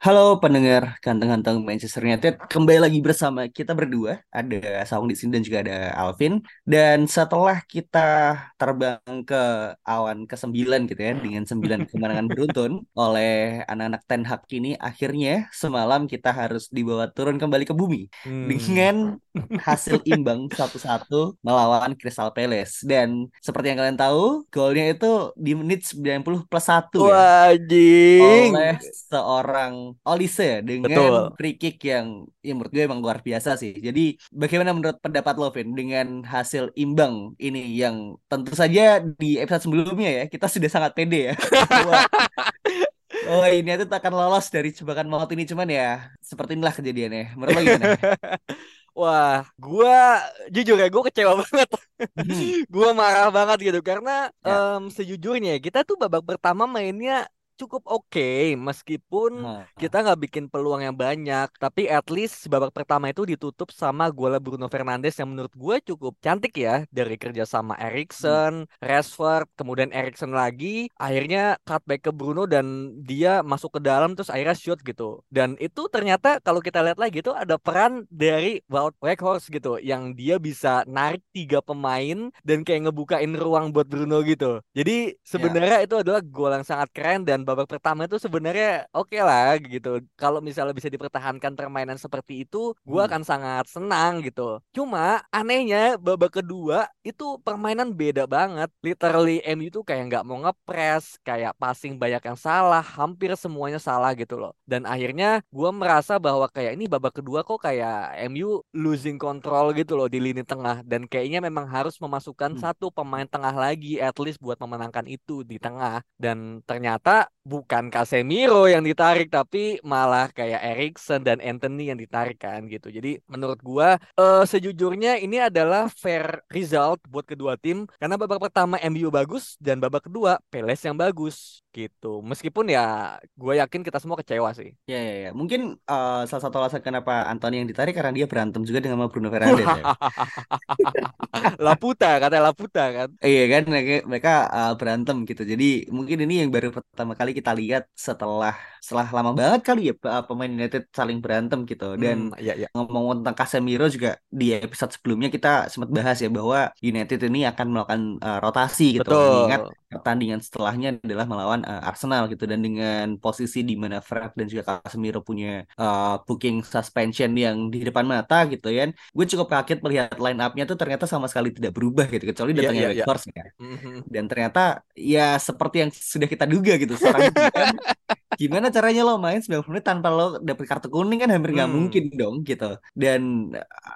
Halo pendengar ganteng-ganteng Manchester United, kembali lagi bersama kita berdua. Ada Saung di sini dan juga ada Alvin. Dan setelah kita terbang ke awan ke-9 gitu ya, dengan 9 kemenangan beruntun oleh anak-anak Ten Hag ini, akhirnya semalam kita harus dibawa turun kembali ke bumi Hmm. dengan hasil imbang 1-1 melawan Crystal Palace. Dan seperti yang kalian tahu, golnya itu di menit 90 plus 1 ya Wajing. oleh seorang Olise ya, dengan Betul. free kick yang ya menurut gue emang luar biasa sih. Jadi bagaimana menurut pendapat lo Vin dengan hasil imbang ini yang tentu saja di episode sebelumnya ya kita sudah sangat pede ya. Oh ini itu akan lolos dari jebakan maut ini cuman ya seperti inilah kejadiannya. Menurut lo gimana? Wah, gua jujur ya, gua kecewa banget. Hmm. Gua marah banget gitu karena Ya. em, sejujurnya kita tuh babak pertama mainnya cukup oke meskipun Nah, kita nggak bikin peluang yang banyak tapi at least babak pertama itu ditutup sama gol Bruno Fernandes yang menurut gue cukup cantik ya dari kerja sama Erikson, Rashford, kemudian Erikson lagi akhirnya cutback ke Bruno dan dia masuk ke dalam terus akhirnya shoot gitu. Dan itu ternyata kalau kita lihat lagi itu ada peran dari Wout Weghorst gitu yang dia bisa narik tiga pemain dan kayak ngebukain ruang buat Bruno gitu. Jadi sebenarnya itu adalah gol yang sangat keren dan babak pertama itu sebenarnya oke lah gitu. Kalau misalnya bisa dipertahankan permainan seperti itu, gua Hmm. akan sangat senang gitu. Cuma anehnya babak kedua itu permainan beda banget. Literally MU itu kayak nggak mau ngepres, kayak passing banyak yang salah, hampir semuanya salah gitu loh. Dan akhirnya gua merasa bahwa kayak ini babak kedua kok kayak MU losing control gitu loh di lini tengah dan kayaknya memang harus memasukkan Hmm. satu pemain tengah lagi at least buat memenangkan itu di tengah dan ternyata bukan Casemiro yang ditarik tapi malah kayak Erikson dan Anthony yang ditarik kan gitu. Jadi menurut gua eh, sejujurnya ini adalah fair result buat kedua tim karena babak pertama MU bagus dan babak kedua Palace yang bagus gitu. Meskipun ya gue yakin kita semua kecewa sih. Ya, ya, ya. Mungkin eh, salah satu alasan kenapa Anthony yang ditarik karena dia berantem juga dengan Bruno Fernandes ya. Laputa katanya Laputa kan. Iya kan mereka, mereka, uh, berantem gitu. Jadi mungkin ini yang baru pertama kali kita lihat setelah setelah lama banget kali ya uh, pemain United saling berantem gitu. Dan Hmm, iya iya. ngomong tentang Casemiro juga di episode sebelumnya kita sempat bahas ya bahwa United ini akan melakukan uh, rotasi gitu. Mengingat Betul. pertandingan setelahnya adalah melawan uh, Arsenal gitu dan dengan posisi di mana Fred dan juga Casemiro punya uh, booking suspension yang di depan mata gitu ya. Gue cukup kaget melihat line up-nya tuh ternyata sama sekali tidak berubah gitu kecuali Iya datangnya iya iya. Weghorst ya. Mhm. Dan ternyata ya seperti yang sudah kita duga gitu seorang DM gimana caranya lo main 90 menit tanpa lo dapet kartu kuning kan hampir nggak Hmm. mungkin dong gitu. Dan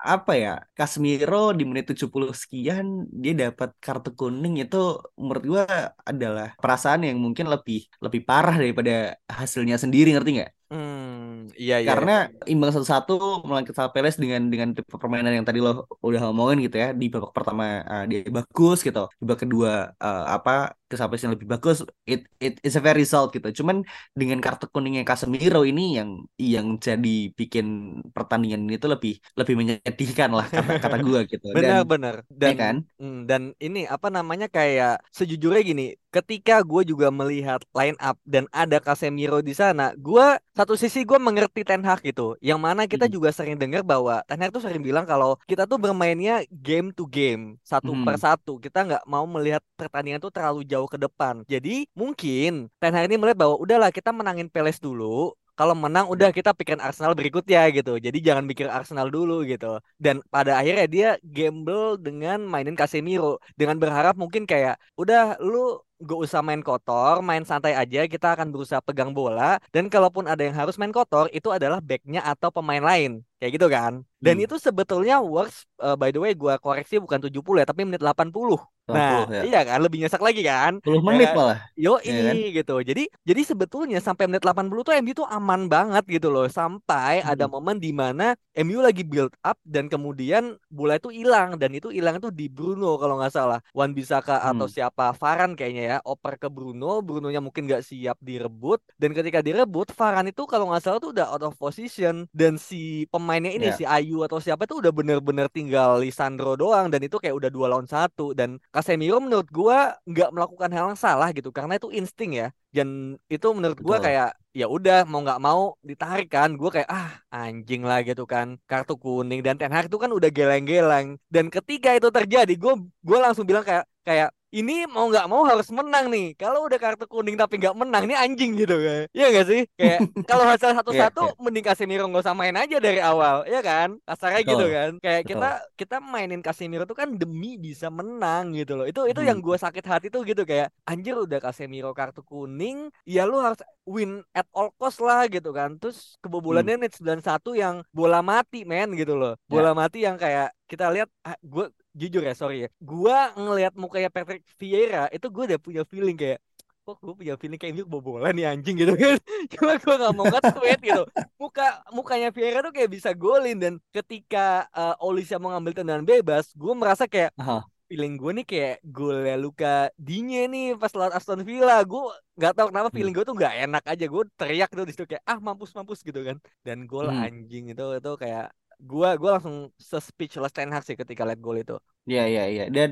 apa ya Casemiro di menit 70 sekian dia dapat kartu kuning itu menurut gua adalah perasaan yang mungkin lebih lebih parah daripada hasilnya sendiri ngerti nggak? Hmm, iya iya. Karena imbang satu-satu melawan Crystal Palace dengan dengan tipe permainan yang tadi lo udah ngomongin gitu ya di babak pertama uh, dia bagus gitu, di babak kedua uh, apa Crystal Palace yang lebih bagus, it it is a fair result gitu. Cuman dengan kartu kuningnya Casemiro ini yang yang jadi bikin pertandingan ini tuh lebih lebih menyedihkan lah kata kata gua gitu. Dan Benar-benar ya dan kan? mm, dan ini apa namanya kayak sejujurnya gini ketika gue juga melihat line up dan ada Casemiro di sana gue satu sisi gue mengerti Ten Hag gitu yang mana kita Hmm. juga sering dengar bahwa Ten Hag tuh sering bilang kalau kita tuh bermainnya game to game satu per Hmm. satu kita nggak mau melihat pertandingan tuh terlalu jauh ke depan jadi mungkin Ten Hag ini melihat bahwa udahlah kita menangin Palace dulu kalau menang udah kita pikirin Arsenal berikutnya gitu. Jadi jangan mikir Arsenal dulu gitu. Dan pada akhirnya dia gamble dengan mainin Casemiro dengan berharap mungkin kayak udah lu gak usah main kotor, main santai aja. Kita akan berusaha pegang bola dan kalaupun ada yang harus main kotor itu adalah backnya atau pemain lain kayak gitu kan. Dan Hmm. itu sebetulnya works uh, by the way gua koreksi bukan 70 ya, tapi menit 80. Nah, 80 ya. iya kan, lebih nyesek lagi kan? 10 Ya menit kan? malah. Yoi Ya kan? gitu. Jadi jadi sebetulnya sampai menit 80 tuh MU tuh aman banget gitu loh. Sampai ada Hmm. momen di mana MU lagi build up dan kemudian bola itu hilang dan itu hilang itu di Bruno kalau nggak salah. Wan Bisaka atau Hmm. siapa Varane kayaknya ya oper ke Bruno, Brunonya mungkin nggak siap direbut dan ketika direbut Varane itu kalau nggak salah tuh udah out of position dan si pemainnya ini Ya. si Ayu atau siapa itu udah bener-bener tinggal Lisandro doang dan itu kayak udah dua lawan satu dan Casemiro menurut gua nggak melakukan hal yang salah gitu karena itu insting ya dan itu menurut gua Betul. kayak ya udah mau nggak mau ditarik kan gua kayak ah anjing lah gitu kan kartu kuning dan Ten Hag itu kan udah geleng-geleng dan ketika itu terjadi gua gua langsung bilang kayak kayak ini mau nggak mau harus menang nih kalau udah kartu kuning tapi nggak menang ini anjing gitu kayak iya nggak sih kayak kalau hasil satu-satu iya. mending Casemiro nggak usah main aja dari awal ya kan kasarnya gitu Betul. kan kayak Betul. kita kita mainin Casemiro tuh kan demi bisa menang gitu loh itu itu yang Hmm. gue sakit hati tuh gitu kayak anjir udah Casemiro kartu kuning ya lu harus win at all cost lah gitu kan terus Hmm. kebobolannya menit 91 yang bola mati men gitu loh Ya. bola mati yang kayak kita lihat ah, gue jujur ya sorry ya gue ngelihat mukanya Patrick Vieira itu gue udah punya feeling kayak kok gue punya feeling kayak ini kebobolan nih anjing gitu kan cuma gue gak mau nge-tweet gitu muka mukanya Vieira tuh kayak bisa golin dan ketika uh, Olisa mau ngambil tendangan bebas gue merasa kayak Aha. feeling gue nih kayak golnya Luka Digne nih pas lawan Aston Villa gue nggak tahu kenapa Hmm. feeling gue tuh nggak enak aja gue teriak tuh di situ kayak ah mampus mampus gitu kan dan gol Hmm. anjing itu itu kayak gua gua langsung se-speechless Ten Hag sih ketika lihat gol itu Iya, iya, iya. Dan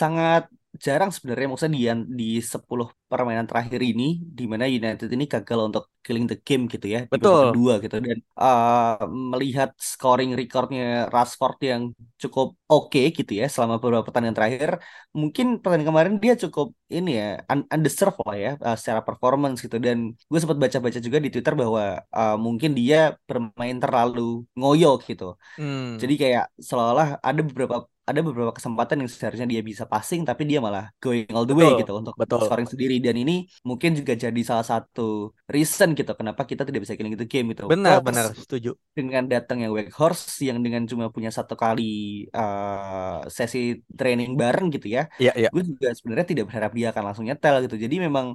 sangat jarang sebenarnya maksudnya di di 10 permainan terakhir ini di mana United ini gagal untuk killing the game gitu ya di babak betul. kedua gitu. Dan uh, melihat scoring recordnya Rashford yang cukup oke gitu ya selama beberapa pertandingan terakhir mungkin pertandingan kemarin dia cukup ini ya un undeserved lah ya uh, secara performance gitu. Dan gue sempat baca-baca juga di Twitter bahwa uh, mungkin dia bermain terlalu ngoyo gitu. Hmm. jadi kayak seolah-olah ada beberapa ada beberapa kesempatan yang seharusnya dia bisa passing tapi dia malah going all the way betul gitu untuk betul. scoring sendiri dan ini mungkin juga jadi salah satu reason gitu kenapa kita tidak bisa killing itu game gitu. benar Plus benar setuju dengan datangnya Weghorst yang dengan cuma punya satu kali uh, sesi training bareng gitu ya, iya iya gue juga sebenarnya tidak berharap dia akan langsung nyetel gitu. Jadi memang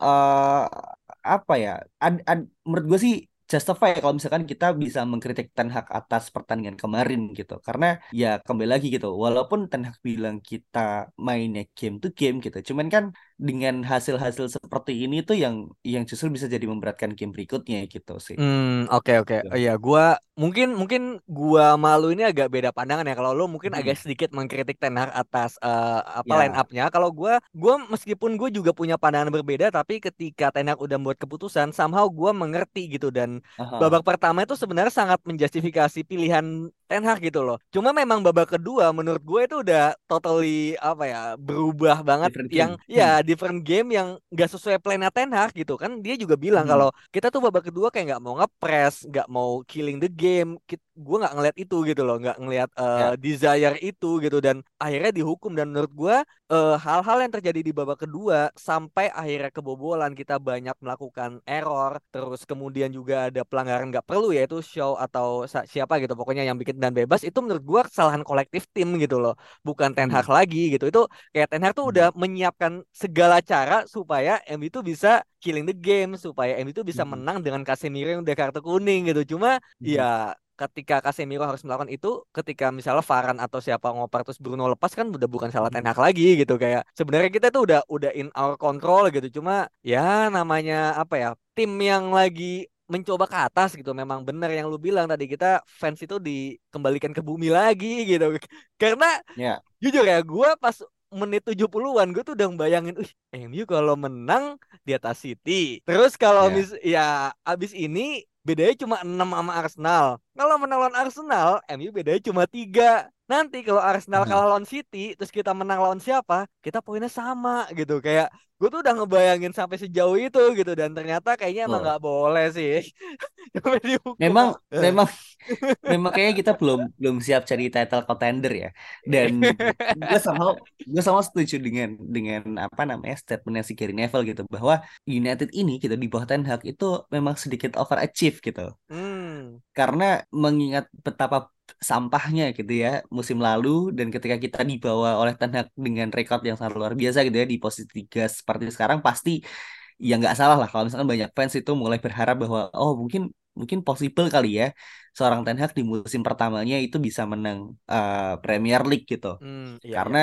uh, apa ya? Ad, ad, menurut gue sih justify kalau misalkan kita bisa mengkritik Ten Hag atas pertandingan kemarin gitu karena ya kembali lagi gitu walaupun Ten Hag bilang kita mainnya game to game gitu cuman kan dengan hasil-hasil seperti ini tuh yang yang justru bisa jadi memberatkan game berikutnya gitu sih Hmm, oke oke. Gitu. Oh, Iya, gua mungkin mungkin gua malu ini agak beda pandangan ya. Kalau lo mungkin Hmm. agak sedikit mengkritik Ten Hag atas eh, apa Ya. line up-nya. Kalau gua gua meskipun gue juga punya pandangan berbeda, tapi ketika Ten Hag udah membuat keputusan, somehow gua mengerti gitu dan Aha. babak pertama itu sebenarnya sangat menjustifikasi pilihan Ten Hag gitu loh. Cuma memang babak kedua menurut gue itu udah totally apa ya berubah banget Different yang ya Hmm. Different game yang nggak sesuai plannya Ten Hag gitu kan. Dia juga bilang Hmm. kalau kita tuh babak kedua kayak nggak mau ngepres, nggak mau killing the game. Gue nggak ngeliat itu gitu loh, nggak ngeliat Ya. eh, desire itu gitu dan akhirnya dihukum dan menurut gue eh, hal-hal yang terjadi di babak kedua sampai akhirnya kebobolan kita banyak melakukan error terus kemudian juga ada pelanggaran nggak perlu yaitu show atau siapa gitu pokoknya yang bikin dan bebas itu menurut gua kesalahan kolektif tim gitu loh bukan Ten Hag Hmm. lagi gitu itu kayak Ten Hag tuh Hmm. udah menyiapkan segala cara supaya MU itu bisa killing the game supaya MU itu bisa Hmm. menang dengan Casemiro yang udah kartu kuning gitu cuma Hmm. ya ketika Casemiro harus melakukan itu ketika misalnya Varane atau siapa ngoper terus Bruno lepas kan udah bukan salah Ten Hmm. Hag lagi gitu kayak sebenarnya kita tuh udah udah in our control gitu cuma ya namanya apa ya tim yang lagi mencoba ke atas gitu memang benar yang lu bilang tadi kita fans itu dikembalikan ke bumi lagi gitu karena Ya. jujur ya gue pas menit 70-an gue tuh udah bayangin Wih, MU kalau menang di atas City. Terus kalau Ya. mis ya abis ini bedanya cuma 6 sama Arsenal. Kalau menang lawan Arsenal MU bedanya cuma tiga nanti kalau Arsenal kalah lawan City terus kita menang lawan siapa kita poinnya sama gitu kayak gue tuh udah ngebayangin sampai sejauh itu gitu dan ternyata kayaknya emang Oh. nggak boleh sih Memang Eh. memang memang kayaknya kita belum belum siap cari title contender ya. Dan gue sama gue sama setuju dengan dengan apa namanya statementnya si Gary Neville gitu bahwa United ini gitu di bawah Ten Hag itu memang sedikit overachieve gitu. hmm. Karena mengingat betapa sampahnya gitu ya musim lalu dan ketika kita dibawa oleh Ten Hag dengan rekor yang sangat luar biasa gitu ya di posisi tiga seperti sekarang pasti ya nggak salah lah kalau misalkan banyak fans itu mulai berharap bahwa oh mungkin mungkin possible kali ya seorang Ten Hag di musim pertamanya itu bisa menang eh, Premier League gitu. Hmm, iya, karena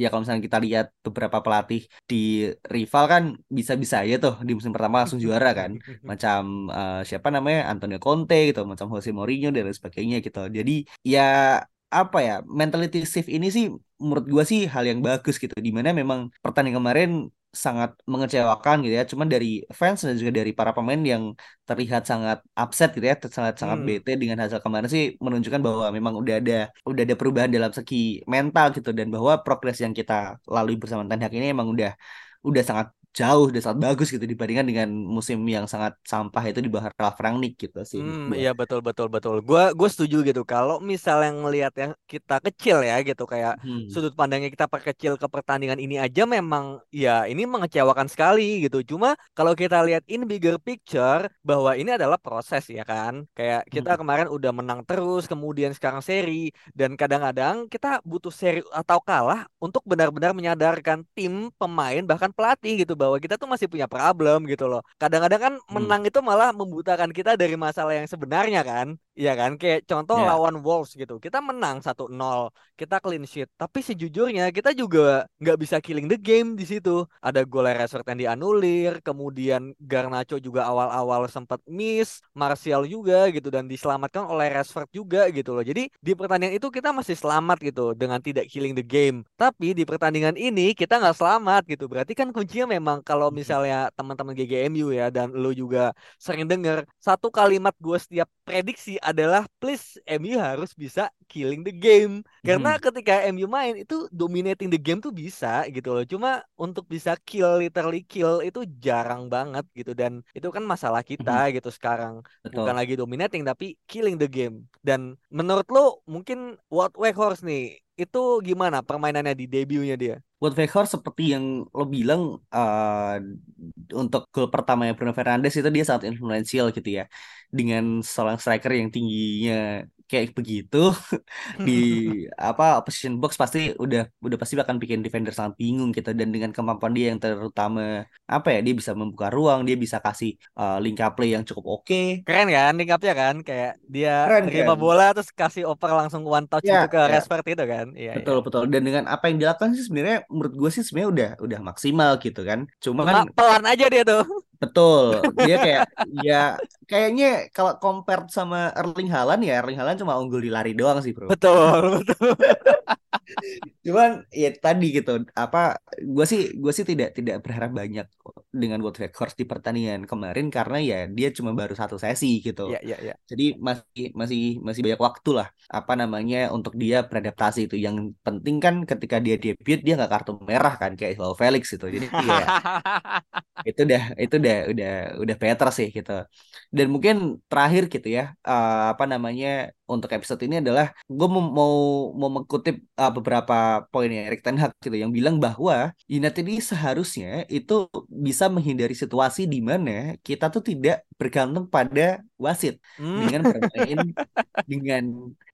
ya kalau misalnya kita lihat beberapa pelatih di rival kan bisa-bisa aja tuh di musim pertama langsung juara kan. Macam eh, siapa namanya Antonio Conte gitu macam Jose Mourinho dan lain sebagainya gitu. Jadi ya apa ya mentality shift ini sih menurut gua sih hal yang bagus gitu. Di mana memang pertandingan kemarin sangat mengecewakan gitu ya cuman dari fans dan juga dari para pemain yang terlihat sangat upset gitu ya sangat sangat Hmm. bete dengan hasil kemarin sih menunjukkan bahwa memang udah ada udah ada perubahan dalam segi mental gitu dan bahwa progres yang kita lalui bersama Ten Hag ini emang udah udah sangat jauh udah sangat bagus gitu dibandingkan dengan musim yang sangat sampah itu di bawah Ralf Rangnick gitu sih Hmm, gua. iya betul betul betul. Gua gue setuju gitu. Kalau misalnya ngelihat yang kita kecil ya gitu kayak Hmm. sudut pandangnya kita perkecil ke pertandingan ini aja memang ya ini mengecewakan sekali gitu. Cuma kalau kita lihat in bigger picture bahwa ini adalah proses ya kan. Kayak kita Hmm. kemarin udah menang terus, kemudian sekarang seri dan kadang-kadang kita butuh seri atau kalah untuk benar-benar menyadarkan tim, pemain bahkan pelatih gitu bahwa kita tuh masih punya problem gitu loh. Kadang-kadang kan Hmm. menang itu malah membutakan kita dari masalah yang sebenarnya kan. Iya kan? Kayak contoh Ya. lawan Wolves gitu. Kita menang 1-0, kita clean sheet. Tapi sejujurnya kita juga nggak bisa killing the game di situ. Ada gol Rashford yang dianulir, kemudian Garnacho juga awal-awal sempat miss, Martial juga gitu dan diselamatkan oleh Rashford juga gitu loh. Jadi di pertandingan itu kita masih selamat gitu dengan tidak killing the game. Tapi di pertandingan ini kita nggak selamat gitu. Berarti kan kuncinya memang kalau Hmm. misalnya teman-teman GGMU ya dan lu juga sering dengar satu kalimat gue setiap prediksi adalah please MU harus bisa killing the game. Karena Hmm. ketika MU main itu dominating the game tuh bisa gitu loh. Cuma untuk bisa kill literally kill itu jarang banget gitu. Dan itu kan masalah kita Hmm. gitu sekarang. Bukan Betul. lagi dominating tapi killing the game. Dan menurut lo mungkin Wout Weghorst nih itu gimana permainannya di debutnya dia? Wout Weghorst seperti yang lo bilang eh, untuk gol pertamanya Bruno Fernandes itu dia sangat influential gitu ya dengan seorang striker yang tingginya kayak begitu di apa opposition box pasti udah udah pasti akan bikin defender sangat bingung gitu dan dengan kemampuan dia yang terutama apa ya dia bisa membuka ruang dia bisa kasih eh, link up play yang cukup oke Keren kan link up-nya kan kayak dia keren terima keren bola terus kasih oper langsung one touch ya gitu ke ya Rashford itu kan. Iya iya. Betul betul dan dengan apa yang dilakukan sih sebenarnya menurut gue sih sebenarnya udah udah maksimal gitu kan. Cuma Cuman pelan aja dia tuh. Betul dia kayak ya kayaknya kalau compare sama Erling Haaland ya Erling Haaland cuma unggul di lari doang sih bro. Betul, betul. Cuman ya tadi gitu apa gue sih gue sih tidak tidak berharap banyak dengan Wout Weghorst di pertandingan kemarin karena ya dia cuma baru satu sesi gitu. Iya iya iya. Jadi masih masih masih banyak waktu lah apa namanya untuk dia beradaptasi itu. Yang penting kan ketika dia debut dia nggak kartu merah kan kayak Joao Felix itu. Jadi ya itu udah itu udah udah udah better sih gitu. Dan mungkin terakhir gitu ya eh, apa namanya untuk episode ini adalah gue mau mau, mau mengutip eh, beberapa poinnya Erik Ten Hag gitu yang bilang bahwa United ini seharusnya itu bisa menghindari situasi di mana kita tuh tidak bergantung pada wasit Hmm. dengan bermain dengan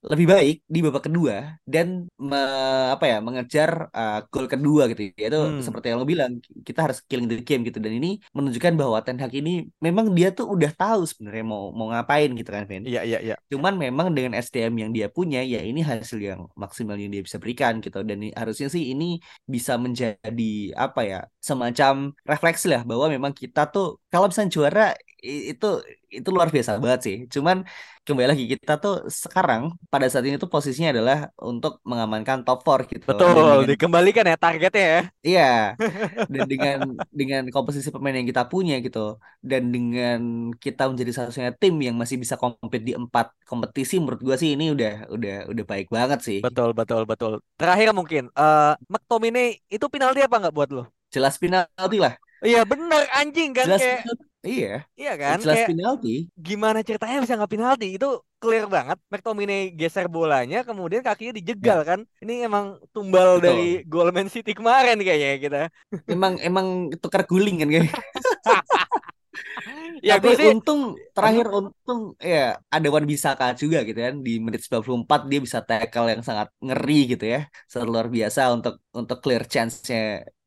lebih baik di babak kedua dan me- apa ya mengejar uh, gol kedua gitu ya itu Hmm. seperti yang lo bilang kita harus killing the game gitu dan ini menunjukkan bahwa Ten Hag ini memang dia tuh udah tahu sebenarnya mau mau ngapain gitu kan Vin Iya iya iya. cuman memang dengan SDM yang dia punya ya ini hasil yang maksimal yang dia bisa berikan gitu dan harusnya sih ini bisa menjadi apa ya semacam refleksi lah bahwa memang kita tuh kalau misalnya juara itu itu luar biasa banget sih cuman kembali lagi kita tuh sekarang pada saat ini tuh posisinya adalah untuk mengamankan top 4 gitu dan Betul, dengan dikembalikan ya targetnya ya. Iya, dan dengan dengan komposisi pemain yang kita punya gitu, dan dengan kita menjadi satu-satunya tim yang masih bisa kompet di empat kompetisi, menurut gua sih ini udah udah udah baik banget sih. Betul betul betul. Terakhir mungkin eh McTominay itu penalti apa nggak buat lo? Jelas penalti lah. Iya bener anjing kan jelas kayak. Iya. Iya kan? Jelas kayak penalti gimana ceritanya bisa nggak penalti itu clear banget. McTominay geser bolanya kemudian kakinya dijegal ya. kan? Ini emang tumbal dari betul. gol Man City kemarin kayaknya kita. Emang emang tukar guling kan kayak ya Tapi gue sih untung terakhir untung ya ada Wan Bisaka juga gitu kan di menit 94 dia bisa tackle yang sangat ngeri gitu ya. Sangat luar biasa untuk untuk clear chance-nya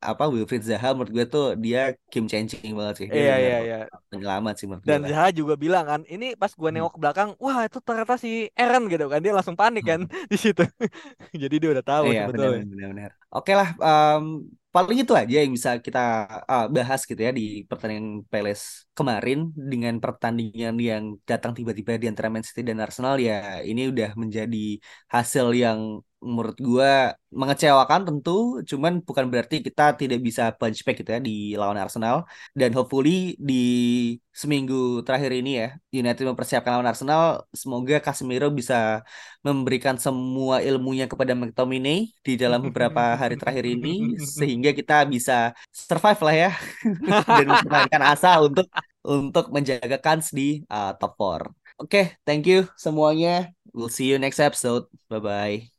apa Wilfried Zaha menurut gue tuh dia game changing banget sih. Iya benar iya iya penyelamat sih menurut gue dan lah. Zaha juga bilang kan ini pas gue Hmm. nengok ke belakang wah itu ternyata si Aaron gitu kan dia langsung panik kan Hmm. di situ jadi dia udah tahu Iya benar sebetulnya benar benar. Oke lah em, paling itu aja yang bisa kita ah, bahas gitu ya di pertandingan Palace kemarin dengan pertandingan yang datang tiba-tiba di antara Man City dan Arsenal. Ya ini udah menjadi hasil yang menurut gua mengecewakan tentu cuman bukan berarti kita tidak bisa punch back gitu ya di lawan Arsenal dan hopefully di seminggu terakhir ini ya United mempersiapkan lawan Arsenal semoga Casemiro bisa memberikan semua ilmunya kepada McTominay di dalam beberapa hari terakhir ini sehingga kita bisa survive lah ya dan mempertahankan asa untuk untuk menjaga kans di uh, top 4. Oke, thank you semuanya. We'll see you next episode. Bye bye.